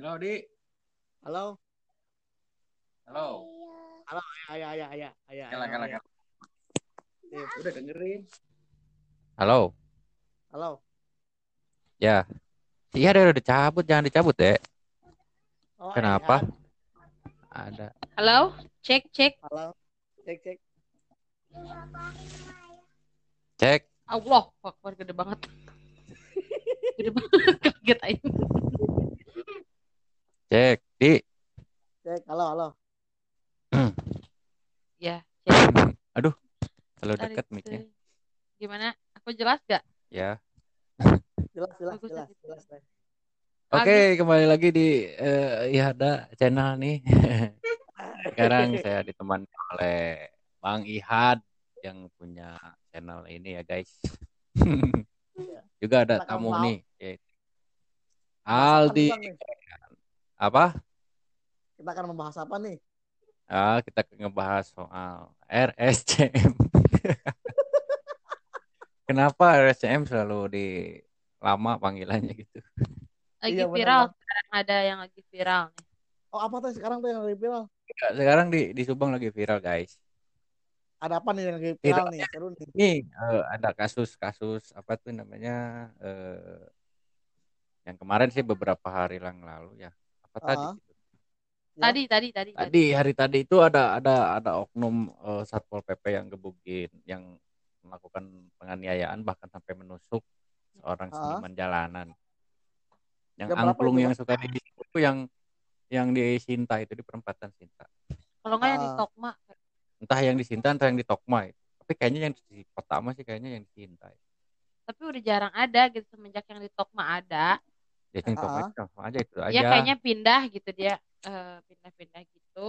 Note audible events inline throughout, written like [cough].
Halo, Di. Halo. Halo. Halo, ayah, ayah, ayah, ayah. Kala, kala, ayah. kala. Eh, udah dengerin. Halo. Halo. Ya. Iya udah udah cabut, jangan dicabut deh. Oh, Kenapa? Ayhan. Ada. Halo, cek cek. Halo. Cek, cek. Cek. Allah, Akbar gede banget. [laughs] gede banget, kaget aja. Cek. Di. Cek. Halo, halo. [clears throat] Ya, cek. [clears throat] Aduh. Terlalu dekat mic-nya. Gimana? Aku jelas gak? Ya. [laughs] Jelas, jelas, Bagus, jelas, jelas. Teh. Oke, kembali lagi di eh Ihada channel nih. [laughs] Sekarang [laughs] saya ditemani oleh Bang Ihad yang punya channel ini ya, guys. Juga ada tamu nih, Aldi. Apa? Kita akan membahas apa nih? Ah, kita ngebahas soal RSCM. [laughs] Kenapa RSCM selalu di lama panggilannya gitu? Lagi Iya, viral. Sekarang ada yang lagi viral nih. Oh, apa tuh sekarang tuh yang lagi viral? Sekarang di di Subang lagi viral, guys. Ada apa nih yang lagi Tidak. viral nih? Seru nih. Ini eh, ada kasus-kasus apa tuh namanya eh, yang kemarin sih beberapa hari yang lalu ya. Apa tadi? Ah. gitu? Ya. Tadi, tadi, tadi. tadi. Tadi hari tadi itu ada ada ada oknum eh, satpol pp yang gebukin, yang melakukan penganiayaan bahkan sampai menusuk seorang Ah. seniman jalanan. Yang Jam angklung yang suka di itu yang yang di Sinta itu di perempatan Sinta. Kalau nggak yang di. Tokma. Entah yang di Sinta entah yang di Tokma. itu. Tapi kayaknya yang di kota mah sih kayaknya yang di Sinta. Tapi udah jarang ada gitu semenjak yang di Tokma ada. Ya yang Ah. Tokma itu sama aja itu aja. Ya kayaknya pindah gitu dia. eh, Pindah-pindah gitu.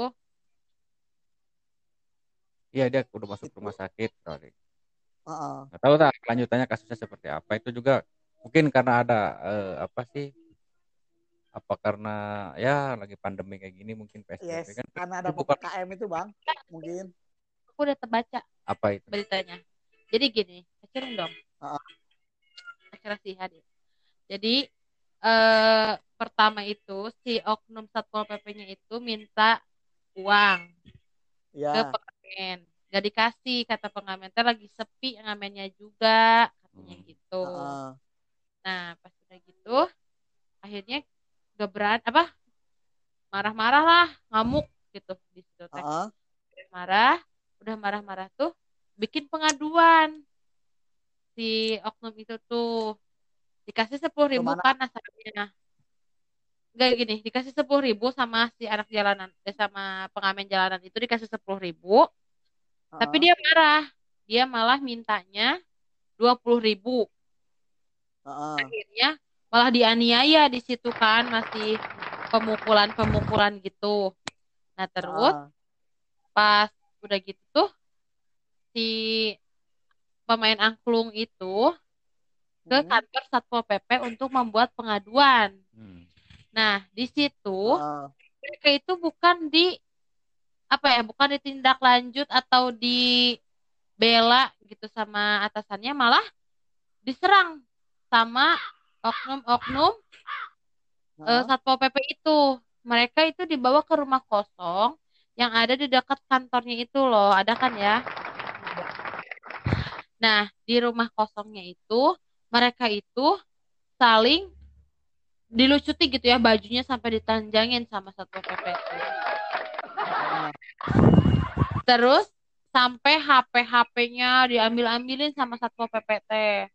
Iya dia udah masuk rumah sakit. Sorry. Heeh. nggak tahu tak lanjutannya kasusnya seperti apa itu juga mungkin karena ada eh, apa sih apa karena ya lagi pandemi kayak gini mungkin PSBB Yes, kan karena ada PPKM itu, Bang. Mungkin. Aku udah terbaca apa itu beritanya. Jadi gini, kecilin dong. Ah. Acara sih hadir. Jadi eh pertama itu si oknum satpol pp-nya itu minta uang ke Ya. pengamen. Gak dikasih kata pengamen teh lagi sepi ngamennya juga katanya Hmm. gitu. Heeh. Nah pas udah gitu akhirnya gak berani apa marah-marah lah ngamuk gitu di situ teh Heeh. marah udah marah-marah tuh bikin pengaduan si oknum itu tuh dikasih sepuluh ribu Ke mana? kan asalnya Gak gini dikasih sepuluh ribu sama si anak jalanan eh, sama pengamen jalanan itu dikasih sepuluh ribu tapi Heeh. dia marah dia malah mintanya dua puluh ribu Heeh. akhirnya malah dianiaya di situ kan masih pemukulan-pemukulan gitu nah terus Heeh. pas udah gitu tuh si pemain angklung itu ke Hmm. kantor satpol pp untuk membuat pengaduan. Hmm. Nah di situ mereka itu bukan di apa ya, bukan ditindak lanjut atau dibela gitu sama atasannya, malah diserang sama oknum-oknum eh, Heeh. satpol pp itu. Mereka itu dibawa ke rumah kosong yang ada di dekat kantornya itu loh, ada kan ya? Nah, di rumah kosongnya itu mereka itu saling dilucuti gitu ya bajunya sampai ditanjangin sama satpol pp. Terus sampai HP-HP-nya diambil-ambilin sama satpol pp teh.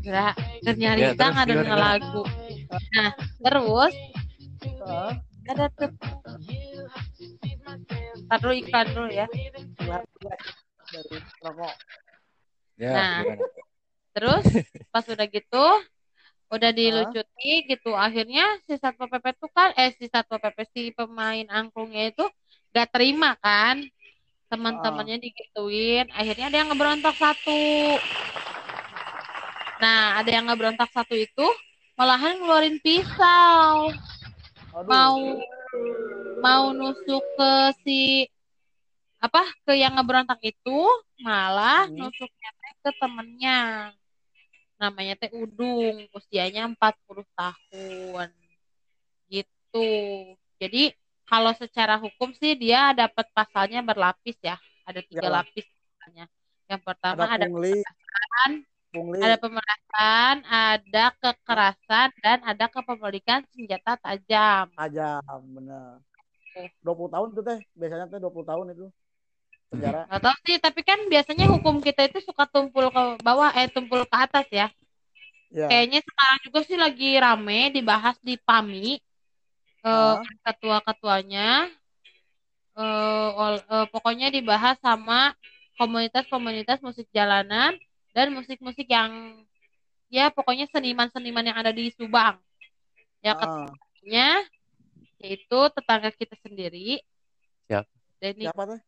Kira Ya, ternyata terus nggak denger gimana? lagu. Nah, terus Heeh. ada tuh. Ntar dulu iklan dulu ya. Ya Nah. gimana? Terus pas udah gitu udah dilucuti gitu akhirnya si satpol pp tuh kan eh si satpol pp si pemain angklungnya itu gak terima kan teman-temannya digituin akhirnya ada yang ngeberontak satu nah ada yang ngeberontak satu itu malahan ngeluarin pisau Aduh. mau mau nusuk ke si apa ke yang ngeberontak itu malah Hmm. nusuknya ke temennya namanya teh Udung usianya 40 tahun gitu. Jadi kalau secara hukum sih dia dapat pasalnya berlapis ya. Ada tiga Iyalah. lapis misalnya. Yang pertama Ada ada pungli, pemerasan, pungli. ada pemerasan, ada kekerasan, dan ada kepemilikan senjata tajam. tajam bener Oke. 20 tahun tuh teh biasanya teh 20 tahun itu penjara Gak tahu sih, tapi kan biasanya hukum kita itu suka tumpul ke bawah, eh tumpul ke atas ya. ya Kayaknya sekarang juga sih lagi rame dibahas di PAMI. Eh, Ah. ketua-ketuanya eh, ol- eh, pokoknya dibahas sama komunitas-komunitas musik jalanan dan musik-musik yang ya pokoknya seniman-seniman yang ada di Subang. Ya Ah. ketuanya yaitu tetangga kita sendiri. Siapa? Denny, siapa teh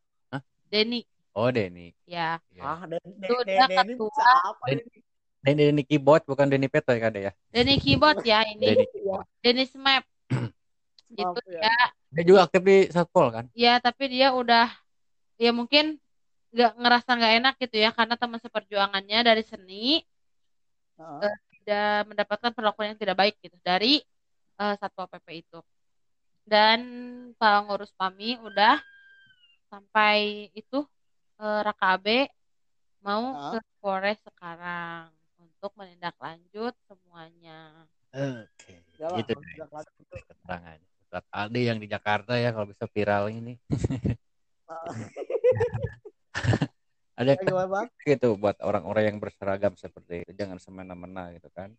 Denny, Oh, Denny. ya. Ya. ah Den Den Itu Den udah Den ini ketua. bisa apa Den- ini Denny, Denny keyboard bukan Denny Peto ya kade ya. Denny keyboard ya ini. Denny. Iya, Denny Smap itu maaf ya. ya Dia juga aktif di Satpol kan? ya tapi dia udah ya mungkin nggak ngerasa nggak enak gitu ya karena teman seperjuangannya dari seni Ah. tidak mendapatkan perlakuan yang tidak baik gitu dari eh, satpol pp itu dan pengurus PAMI udah sampai itu eh, Rakabe mau Ah. ke Polres sekarang untuk menindaklanjut semuanya. Oke. Gitu tidak lanjut itu. Keterangan. Ustadz Aldi yang di Jakarta ya kalau bisa viral ini. [laughs] Ada gitu buat orang-orang yang berseragam seperti itu jangan semena-mena gitu kan.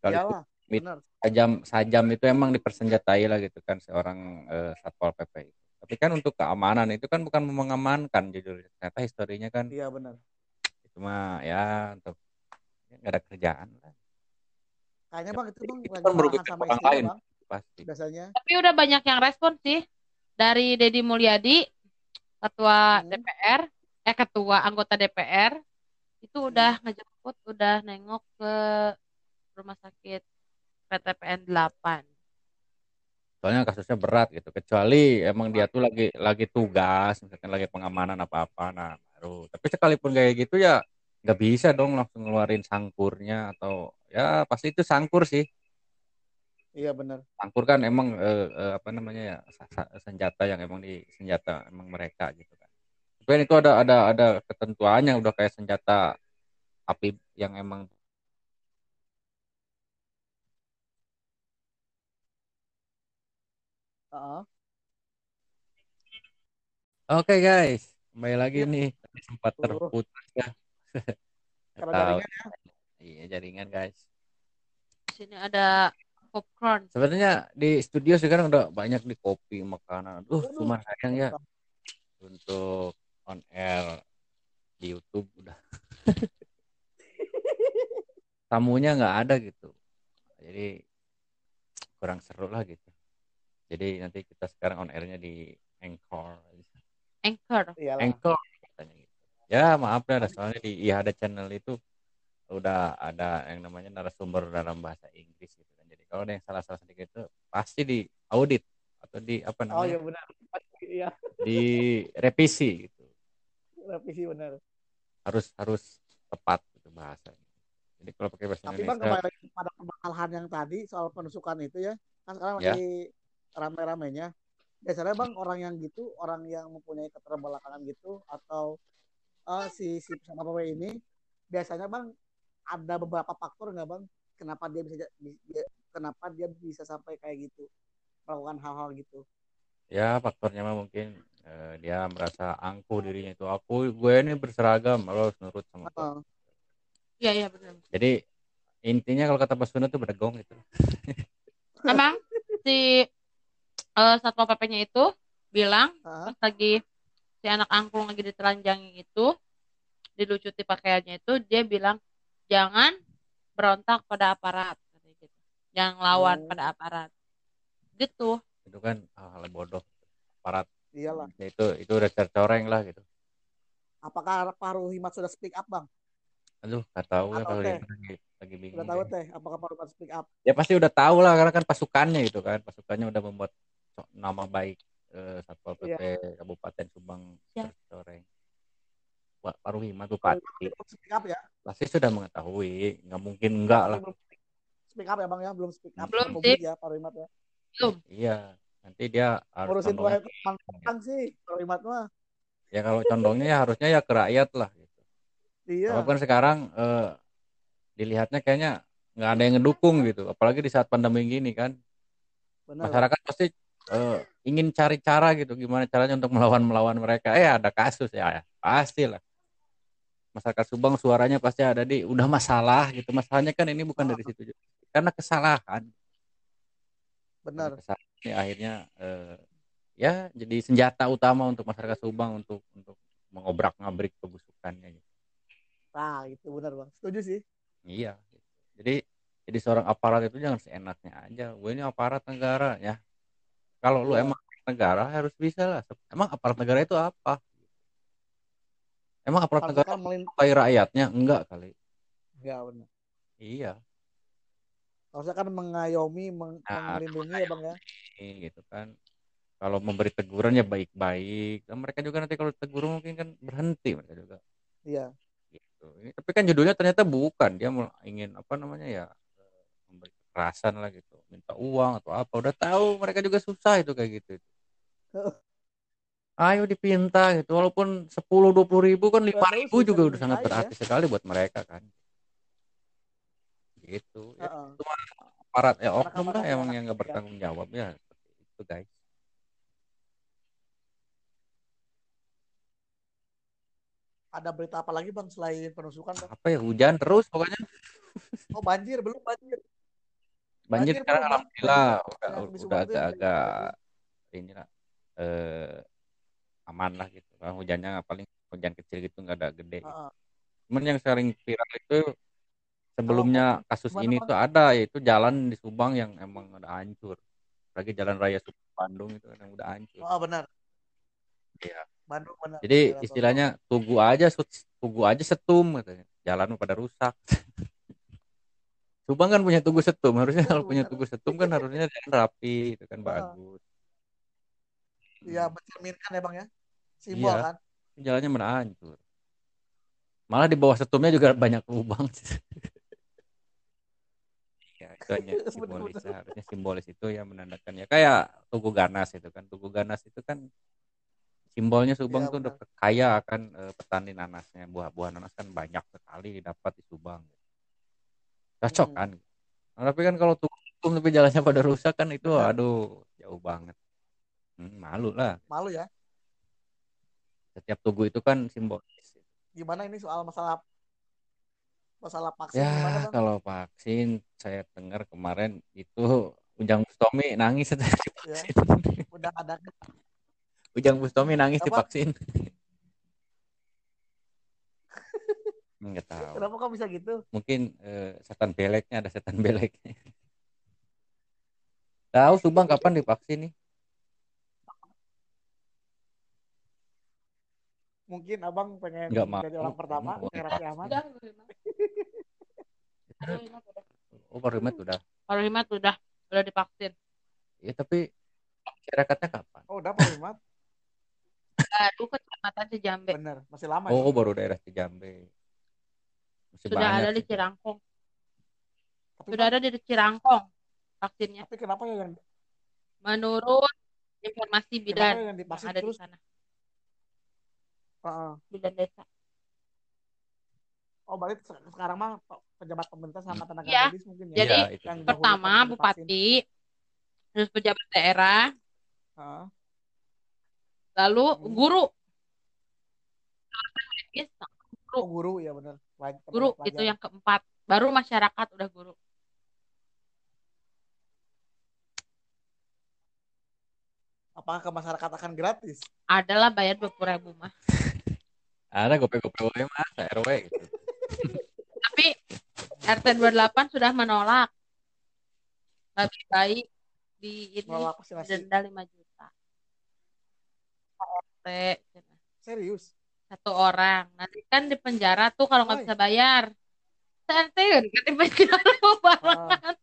Benar sajam sajam itu emang dipersenjatai lah gitu kan seorang eh, satpol pp itu. Tapi kan untuk keamanan itu kan bukan mengamankan jujur. Ternyata historinya kan iya benar cuma ya untuk ya nggak ada kerjaan lah kayaknya bang itu bang kan merugikan sama orang istrinya lain. bang pasti. biasanya Tapi udah banyak yang respon sih dari Deddy Mulyadi, ketua Hmm. DPR, eh ketua anggota DPR itu udah ngejemput, udah nengok ke rumah sakit PTPN 8. Soalnya kasusnya berat gitu. Kecuali emang dia tuh lagi lagi tugas, misalkan lagi pengamanan apa-apa, nah baru. Tapi sekalipun kayak gitu ya nggak bisa dong langsung ngeluarin sangkurnya atau ya pasti itu sangkur sih. iya benar Sangkur kan emang eh, eh, apa namanya ya senjata yang emang di senjata emang mereka gitu kan. Tapi kan itu ada ada ada ketentuannya udah kayak senjata api yang emang Oke guys, kembali lagi Iya. nih Tadi sempat terputus ya. [laughs] Karena tahu. jaringan Iya jaringan guys. Di sini ada popcorn. Sebenarnya di studio sekarang udah banyak di kopi makanan. Aduh, Waduh. cuma sayang ya untuk on air di YouTube udah [laughs] tamunya nggak ada gitu. Jadi kurang seru lah gitu. Jadi nanti kita sekarang on airnya di Anchor. Anchor. iyalah Anchor katanya gitu. Ya maaf dah, soalnya di IHD channel itu udah ada yang namanya narasumber dalam bahasa Inggris gitu kan. Jadi kalau ada yang salah-salah sedikit itu pasti di audit atau di apa oh iya namanya benar iya di revisi gitu. revisi benar Harus harus tepat gitu bahasanya. Jadi kalau pakai bahasa tapi bang Indonesia kembali lagi pada permasalahan yang tadi soal penusukan itu ya kan sekarang Ya. lagi rame-ramenya biasanya bang orang yang gitu orang yang mempunyai keterbelakangan gitu atau eh, si si peserta PW ini biasanya bang ada beberapa faktor nggak bang kenapa dia bisa dia- kenapa dia bisa sampai kayak gitu melakukan hal-hal gitu ya faktornya mah mungkin eh, dia merasa angkuh dirinya itu aku gue ini berseragam lo harus nurut sama gue. Heeh. Iya, iya benar. Jadi intinya kalau kata Pak Sunda tuh berdegong gitu. Emang si eh, satpol pp-nya itu bilang Heeh. pas lagi si anak angklung lagi ditelanjangi itu dilucuti pakaiannya itu dia bilang jangan berontak pada aparat katanya gitu. jangan lawan Oh. pada aparat gitu Itu kan hal bodoh. Aparat iyalah itu itu udah tercoreng lah gitu. apakah Pak Ruhimat sudah speak up bang Aduh, nggak tahu ya kalau dia lagi lagi bingung. sudah tahu deh. teh apakah Pak Ruhimat speak up Ya pasti udah tahu lah karena kan pasukannya gitu kan. Pasukannya udah membuat nama baik eh, Satpol PP Kabupaten Subang. Pak Paruhimat Bupati belum speak up ya? Pasti sudah mengetahui, nggak mungkin enggak lah. Belum speak up ya bang ya? Belum speak up Belum publik ya Pak Ruhimat ya? Belum. Iya, nanti dia harus ngurusin teman sih Imat mah. Ya kalau condongnya ya harusnya ya ke rakyat lah gitu. iya. Walaupun sekarang eh, dilihatnya kayaknya nggak ada yang ngedukung gitu, apalagi di saat pandemi gini kan, benar. Masyarakat pasti eh, ingin cari cara gitu, gimana caranya untuk melawan melawan mereka. Eh ada kasus ya, pasti lah. Masyarakat Subang suaranya pasti ada di udah masalah gitu. Masalahnya kan ini bukan dari situ karena kesalahan. benar Kesalahan ini akhirnya eh, ya jadi senjata utama untuk masyarakat Subang untuk untuk mengobrak ngabrik kebusukannya. Gitu. nah itu benar bang setuju sih Iya. Jadi jadi seorang aparat itu jangan seenaknya aja. Gue ini aparat negara ya. Kalau lu Iya. emang negara harus bisa lah. Emang aparat negara itu apa? Emang aparat negara melin supaya rakyatnya enggak kali. ya benar Iya. harusnya kan mengayomi meng- Nah, melindungi ya bang ya gitu kan. Kalau memberi teguran ya baik-baik. Dan mereka juga nanti kalau tegur mungkin kan berhenti mereka juga. iya Gitu. Ini- Tapi kan judulnya ternyata bukan. Dia mau ingin apa namanya ya kekerasan lah gitu. Minta uang atau apa. Udah tahu mereka juga susah itu kayak gitu. [laughs] Ayo dipinta gitu. Walaupun 10 20 ribu kan 5 ribu juga udah sangat berarti sekali buat mereka kan. Gitu. Ya, Heeh. aparat ya oknum lah emang yang nggak ya. bertanggung jawab ya seperti itu guys. ada berita apa lagi bang selain penusukan bang Apa ya hujan terus pokoknya. oh banjir belum banjir Banjir sekarang alhamdulillah Banjir. udah udah agak-agak ini lah eh, aman lah gitu. Kan hujannya paling hujan kecil gitu nggak ada gede. Heeh. Cuman yang sering viral itu sebelumnya kasus ini tuh ada yaitu jalan di Subang yang emang udah hancur. Lagi jalan raya Subang Bandung itu yang udah hancur. oh benar Iya. Bandung benar Jadi Daerah istilahnya tugu aja tugu aja setum katanya. Jalan pada rusak. [laughs] Subang kan punya tugu setum, harusnya kalau punya tugu setum kan harusnya rapi, itu kan bagus. Iya mencerminkan ya bang ya? Simbol Iya. kan? Jalannya mana hancur. Malah di bawah setumnya juga banyak lubang. [laughs] ya, itu hanya [laughs] simbolis. Harusnya simbolis itu ya menandakan ya. Kayak tugu ganas itu kan. Tugu ganas itu kan simbolnya Subang Iya, tuh udah kaya akan eh, petani nanasnya. Buah-buah nanas kan banyak sekali dapat di Subang cocok Hmm. kan Nah, tapi kan kalau tugu tapi jalannya pada rusak kan itu Benar. aduh jauh banget Hmm, malu lah malu ya setiap tugu itu kan simbolis gimana ini soal masalah masalah vaksin gimana Ya, bang kalau vaksin saya dengar kemarin itu Ujang Bustomi nangis setelah [laughs] ya divaksin. udah ada Ujang Bustomi nangis Apa? divaksin. Enggak tahu. kenapa kok bisa gitu Mungkin eh, setan beleknya ada setan [laughs] beleknya. Tahu Subang kapan divaksin nih? mungkin abang pengen Nggak mau. jadi orang pertama mau Raffi Ahmad baru. Baru. Oh, baru Rimet udah. Baru lima tuh udah udah divaksin. Ya, tapi masyarakatnya kapan? oh udah Pak Ahmad Baru kecamatan Cijambe. bener masih lama Oh, ya baru daerah Cijambe. Masih Sudah banyak ada di. Cirangkong. tapi, Sudah Bang, ada di Cirangkong vaksinnya. tapi kenapa ya yang Menurut informasi kenapa bidan yang yang ada di terus sana, Heeh. bidan desa. oh berarti se- sekarang mah pejabat pemerintah sama tenaga Iya. medis mungkin ya Jadi, itu. yang Pertama bupati, terus pejabat daerah, Heeh. lalu Hmm. guru. Oh guru ya Pelaj- Guru pelajar. itu yang keempat. Baru masyarakat udah guru. apakah ke masyarakat akan gratis Adalah bayar dua puluh ribu mah. [laughs] Ada gope-gope wae mas, RW gitu. [laughs] Tapi RT 28 sudah menolak. Lebih baik di ini denda 5 juta. RT serius satu orang. Nanti kan di penjara tuh kalau nggak bisa bayar. RT kan di penjara barengan.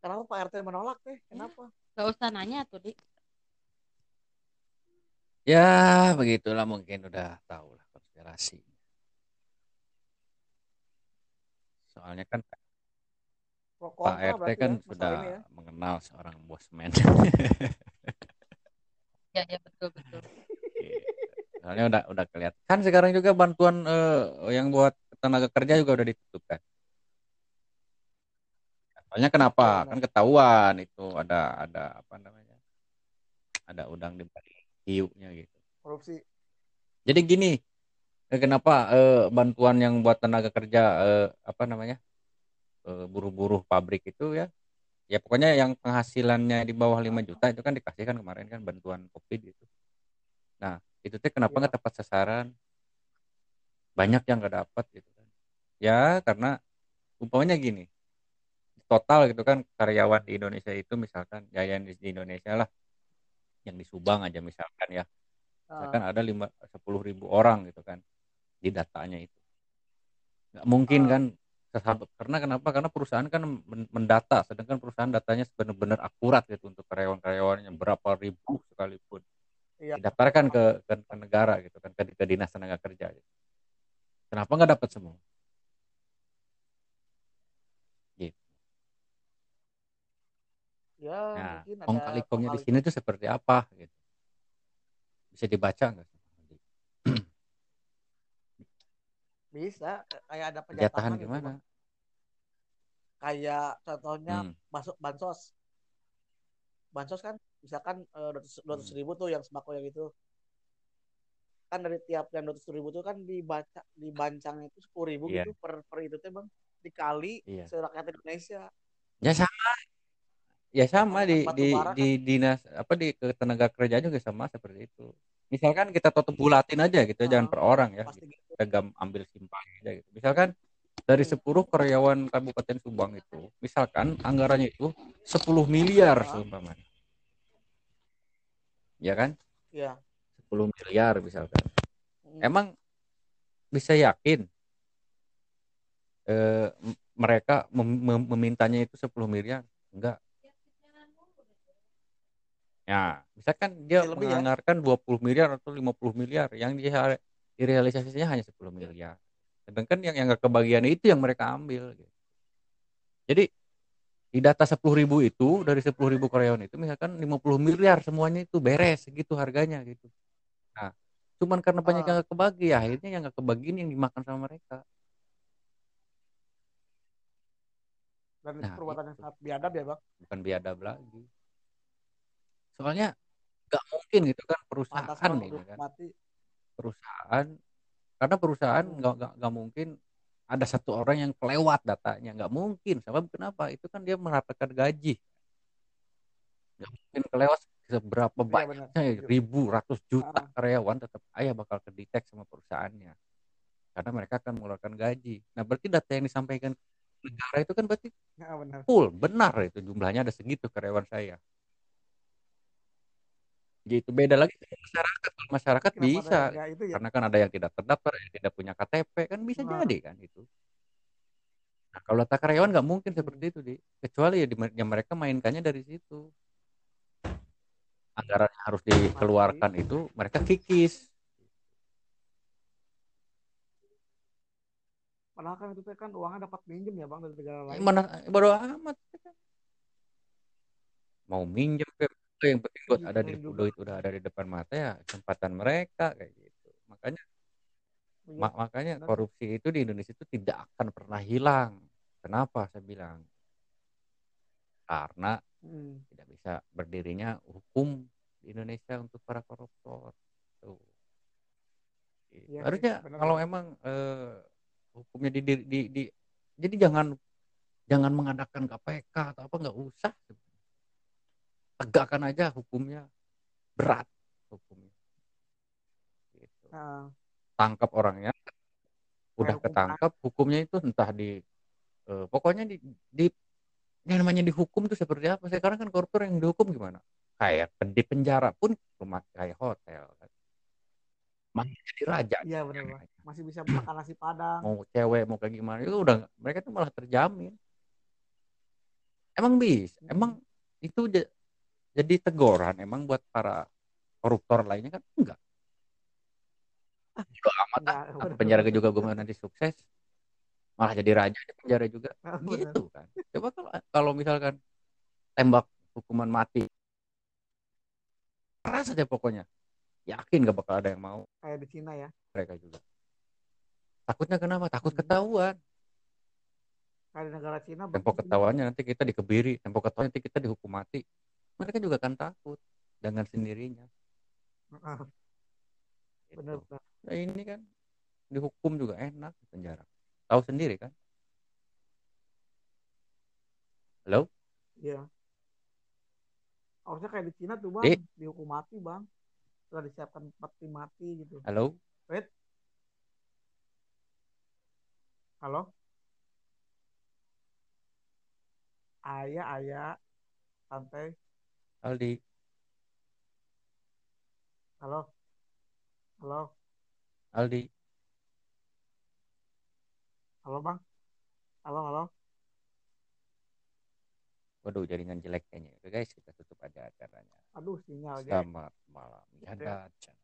kenapa Pak RT menolak teh kenapa Gak usah nanya tuh, Dik. Ya, begitulah mungkin udah tahu lah konspirasi. soalnya kan Pro Pak RT kan ya, sudah ya. mengenal seorang bosman Ya, ya betul betul. Gitu. soalnya udah udah kelihatan kan sekarang juga bantuan eh, yang buat tenaga kerja juga udah ditutup kan soalnya kenapa Iya, kan ketahuan itu ada ada apa namanya ada udang di balik hiunya gitu Korupsi. jadi gini eh, kenapa eh, bantuan yang buat tenaga kerja eh, apa namanya buruh-buruh pabrik itu ya. Ya pokoknya yang penghasilannya di bawah 5 juta itu kan dikasihkan kemarin kan bantuan covid gitu. Nah itu teh kenapa Ya. nggak tepat sasaran? Banyak yang nggak dapat gitu kan. Ya karena umpamanya gini total gitu kan karyawan di Indonesia itu misalkan ya yang di Indonesia lah yang di Subang aja misalkan ya. Misalkan ada lima sepuluh ribu orang gitu kan di datanya itu. Nggak mungkin Ah. kan sesahabat karena kenapa? Karena perusahaan kan men- mendata sedangkan perusahaan datanya benar-benar akurat gitu untuk karyawan-karyawannya berapa ribu sekalipun. Iya. didaftarkan ke, ke, ke negara gitu kan ke, ke dinas tenaga kerja gitu. kenapa nggak dapat semua? Gitu. Ya, nah mungkin kong ada kali kongnya di kong sini tuh seperti apa gitu. Bisa dibaca nggak bisa kayak ada penjatahan gitu, gimana Bang. kayak contohnya Hmm. masuk bansos bansos kan misalkan dua ratus Hmm. ribu tuh yang sembako yang itu kan dari tiap yang dua ribu tuh kan dibaca dibancangnya itu sepuluh ribu Iya. gitu per per itu teh bang dikali Iya. serakyat Indonesia ya sama ya sama di di kan- di dinas apa di ketenaga kerjaan juga sama seperti itu misalkan kita tutup bulatin aja gitu Ah, jangan per orang ya pasti gitu kita gam- ambil simpang aja gitu misalkan dari Hmm. 10 karyawan Kabupaten Subang itu misalkan anggarannya itu 10 miliar Ah. seumpamanya ya kan ya 10 miliar misalkan Hmm. emang bisa yakin eh, mereka mem- mem- memintanya itu 10 miliar enggak ya misalkan dia Ya, lebih ya. menganggarkan 20 miliar atau 50 miliar yang dia direalisasinya hanya 10 miliar sedangkan yang yang nggak kebagian itu yang mereka ambil gitu. jadi di data 10 ribu itu dari 10 ribu karyawan itu misalkan 50 miliar semuanya itu beres gitu harganya gitu nah cuman karena banyak Ah. yang nggak kebagi ya akhirnya yang nggak kebagian yang dimakan sama mereka dan itu Nah, perbuatan yang itu. sangat biadab ya bang bukan biadab lagi soalnya nggak mungkin gitu kan perusahaan ini hidup kan mati perusahaan karena perusahaan Hmm. nggak nggak nggak mungkin ada satu orang yang kelewat datanya. Nggak mungkin. Sebab kenapa itu kan dia mendapatkan gaji. Nggak mungkin kelewat seberapa Iya, banyak benar. ribu ratus juta Ah. karyawan tetap ayah bakal kedetek sama perusahaannya. Karena mereka akan mengeluarkan gaji. Nah berarti data yang disampaikan negara itu kan berarti ya benar. full benar itu jumlahnya ada segitu karyawan saya gitu beda lagi masyarakat. Masyarakat Kenapa bisa ada yang itu ya. karena kan ada yang tidak terdaftar yang tidak punya KTP kan bisa Ah. jadi kan itu. Nah kalau data karyawan nggak mungkin seperti itu di. Kecuali ya, di, ya mereka mainkannya dari situ. Anggaran yang harus dikeluarkan itu mereka kikis. Padahal kan itu kan uangnya dapat minjem ya bang dari negara lain. Mana bodo amat mau minjem ke yang penting buat Iya, ada di duit udah ada di depan mata ya kesempatan mereka kayak gitu makanya Iya. ma- makanya benar. korupsi itu di Indonesia itu tidak akan pernah hilang kenapa saya bilang karena Hmm. tidak bisa berdirinya hukum di Indonesia untuk para koruptor tuh Gitu. Iya sih, harusnya benar, kalau emang eh, hukumnya di, di, di, di- jadi jangan jangan mengadakan KPK atau apa nggak usah tegakkan aja hukumnya. Berat hukumnya. Gitu. Nah, tangkap orangnya. Udah ketangkap hukumnya itu entah di eh, pokoknya di, di yang namanya dihukum tuh seperti apa? Sekarang kan koruptor yang dihukum gimana? Kayak di penjara pun rumah kayak hotel kan. masih jadi raja iya benar masih bisa makan nasi padang. Mau cewek mau kayak gimana itu udah mereka tuh malah terjamin. Emang bis Hmm. emang itu jadi teguran emang buat para koruptor lainnya kan? Enggak. Ah bodo amat ah. penjara juga gue nanti sukses. Malah jadi raja di penjara juga. Ah, gitu kan. Coba kalau kalau misalkan tembak hukuman mati. Keras aja pokoknya. Yakin gak bakal ada yang mau. Kayak di Cina ya. Mereka juga. Takutnya kenapa? Takut Hmm. ketahuan. Di negara Cina tempo ketahuannya nanti kita dikebiri. Tempo ketahuannya nanti kita dihukum mati mereka juga akan takut dengan sendirinya. Ah, Gitu. bener bener Nah, ini kan dihukum juga enak di penjara. Tahu sendiri kan? Halo? Iya. Harusnya kayak di Cina tuh bang. Dik. dihukum mati bang. Sudah disiapkan peti mati gitu. Halo? Halo? Ayah ayah. Santai Aldi. Halo? Halo? Aldi. Halo bang? Halo halo? Waduh jaringan jelek kayaknya. Oke guys kita tutup aja acaranya. Aduh sinyal guys. Selamat malam. Ya Ya. channel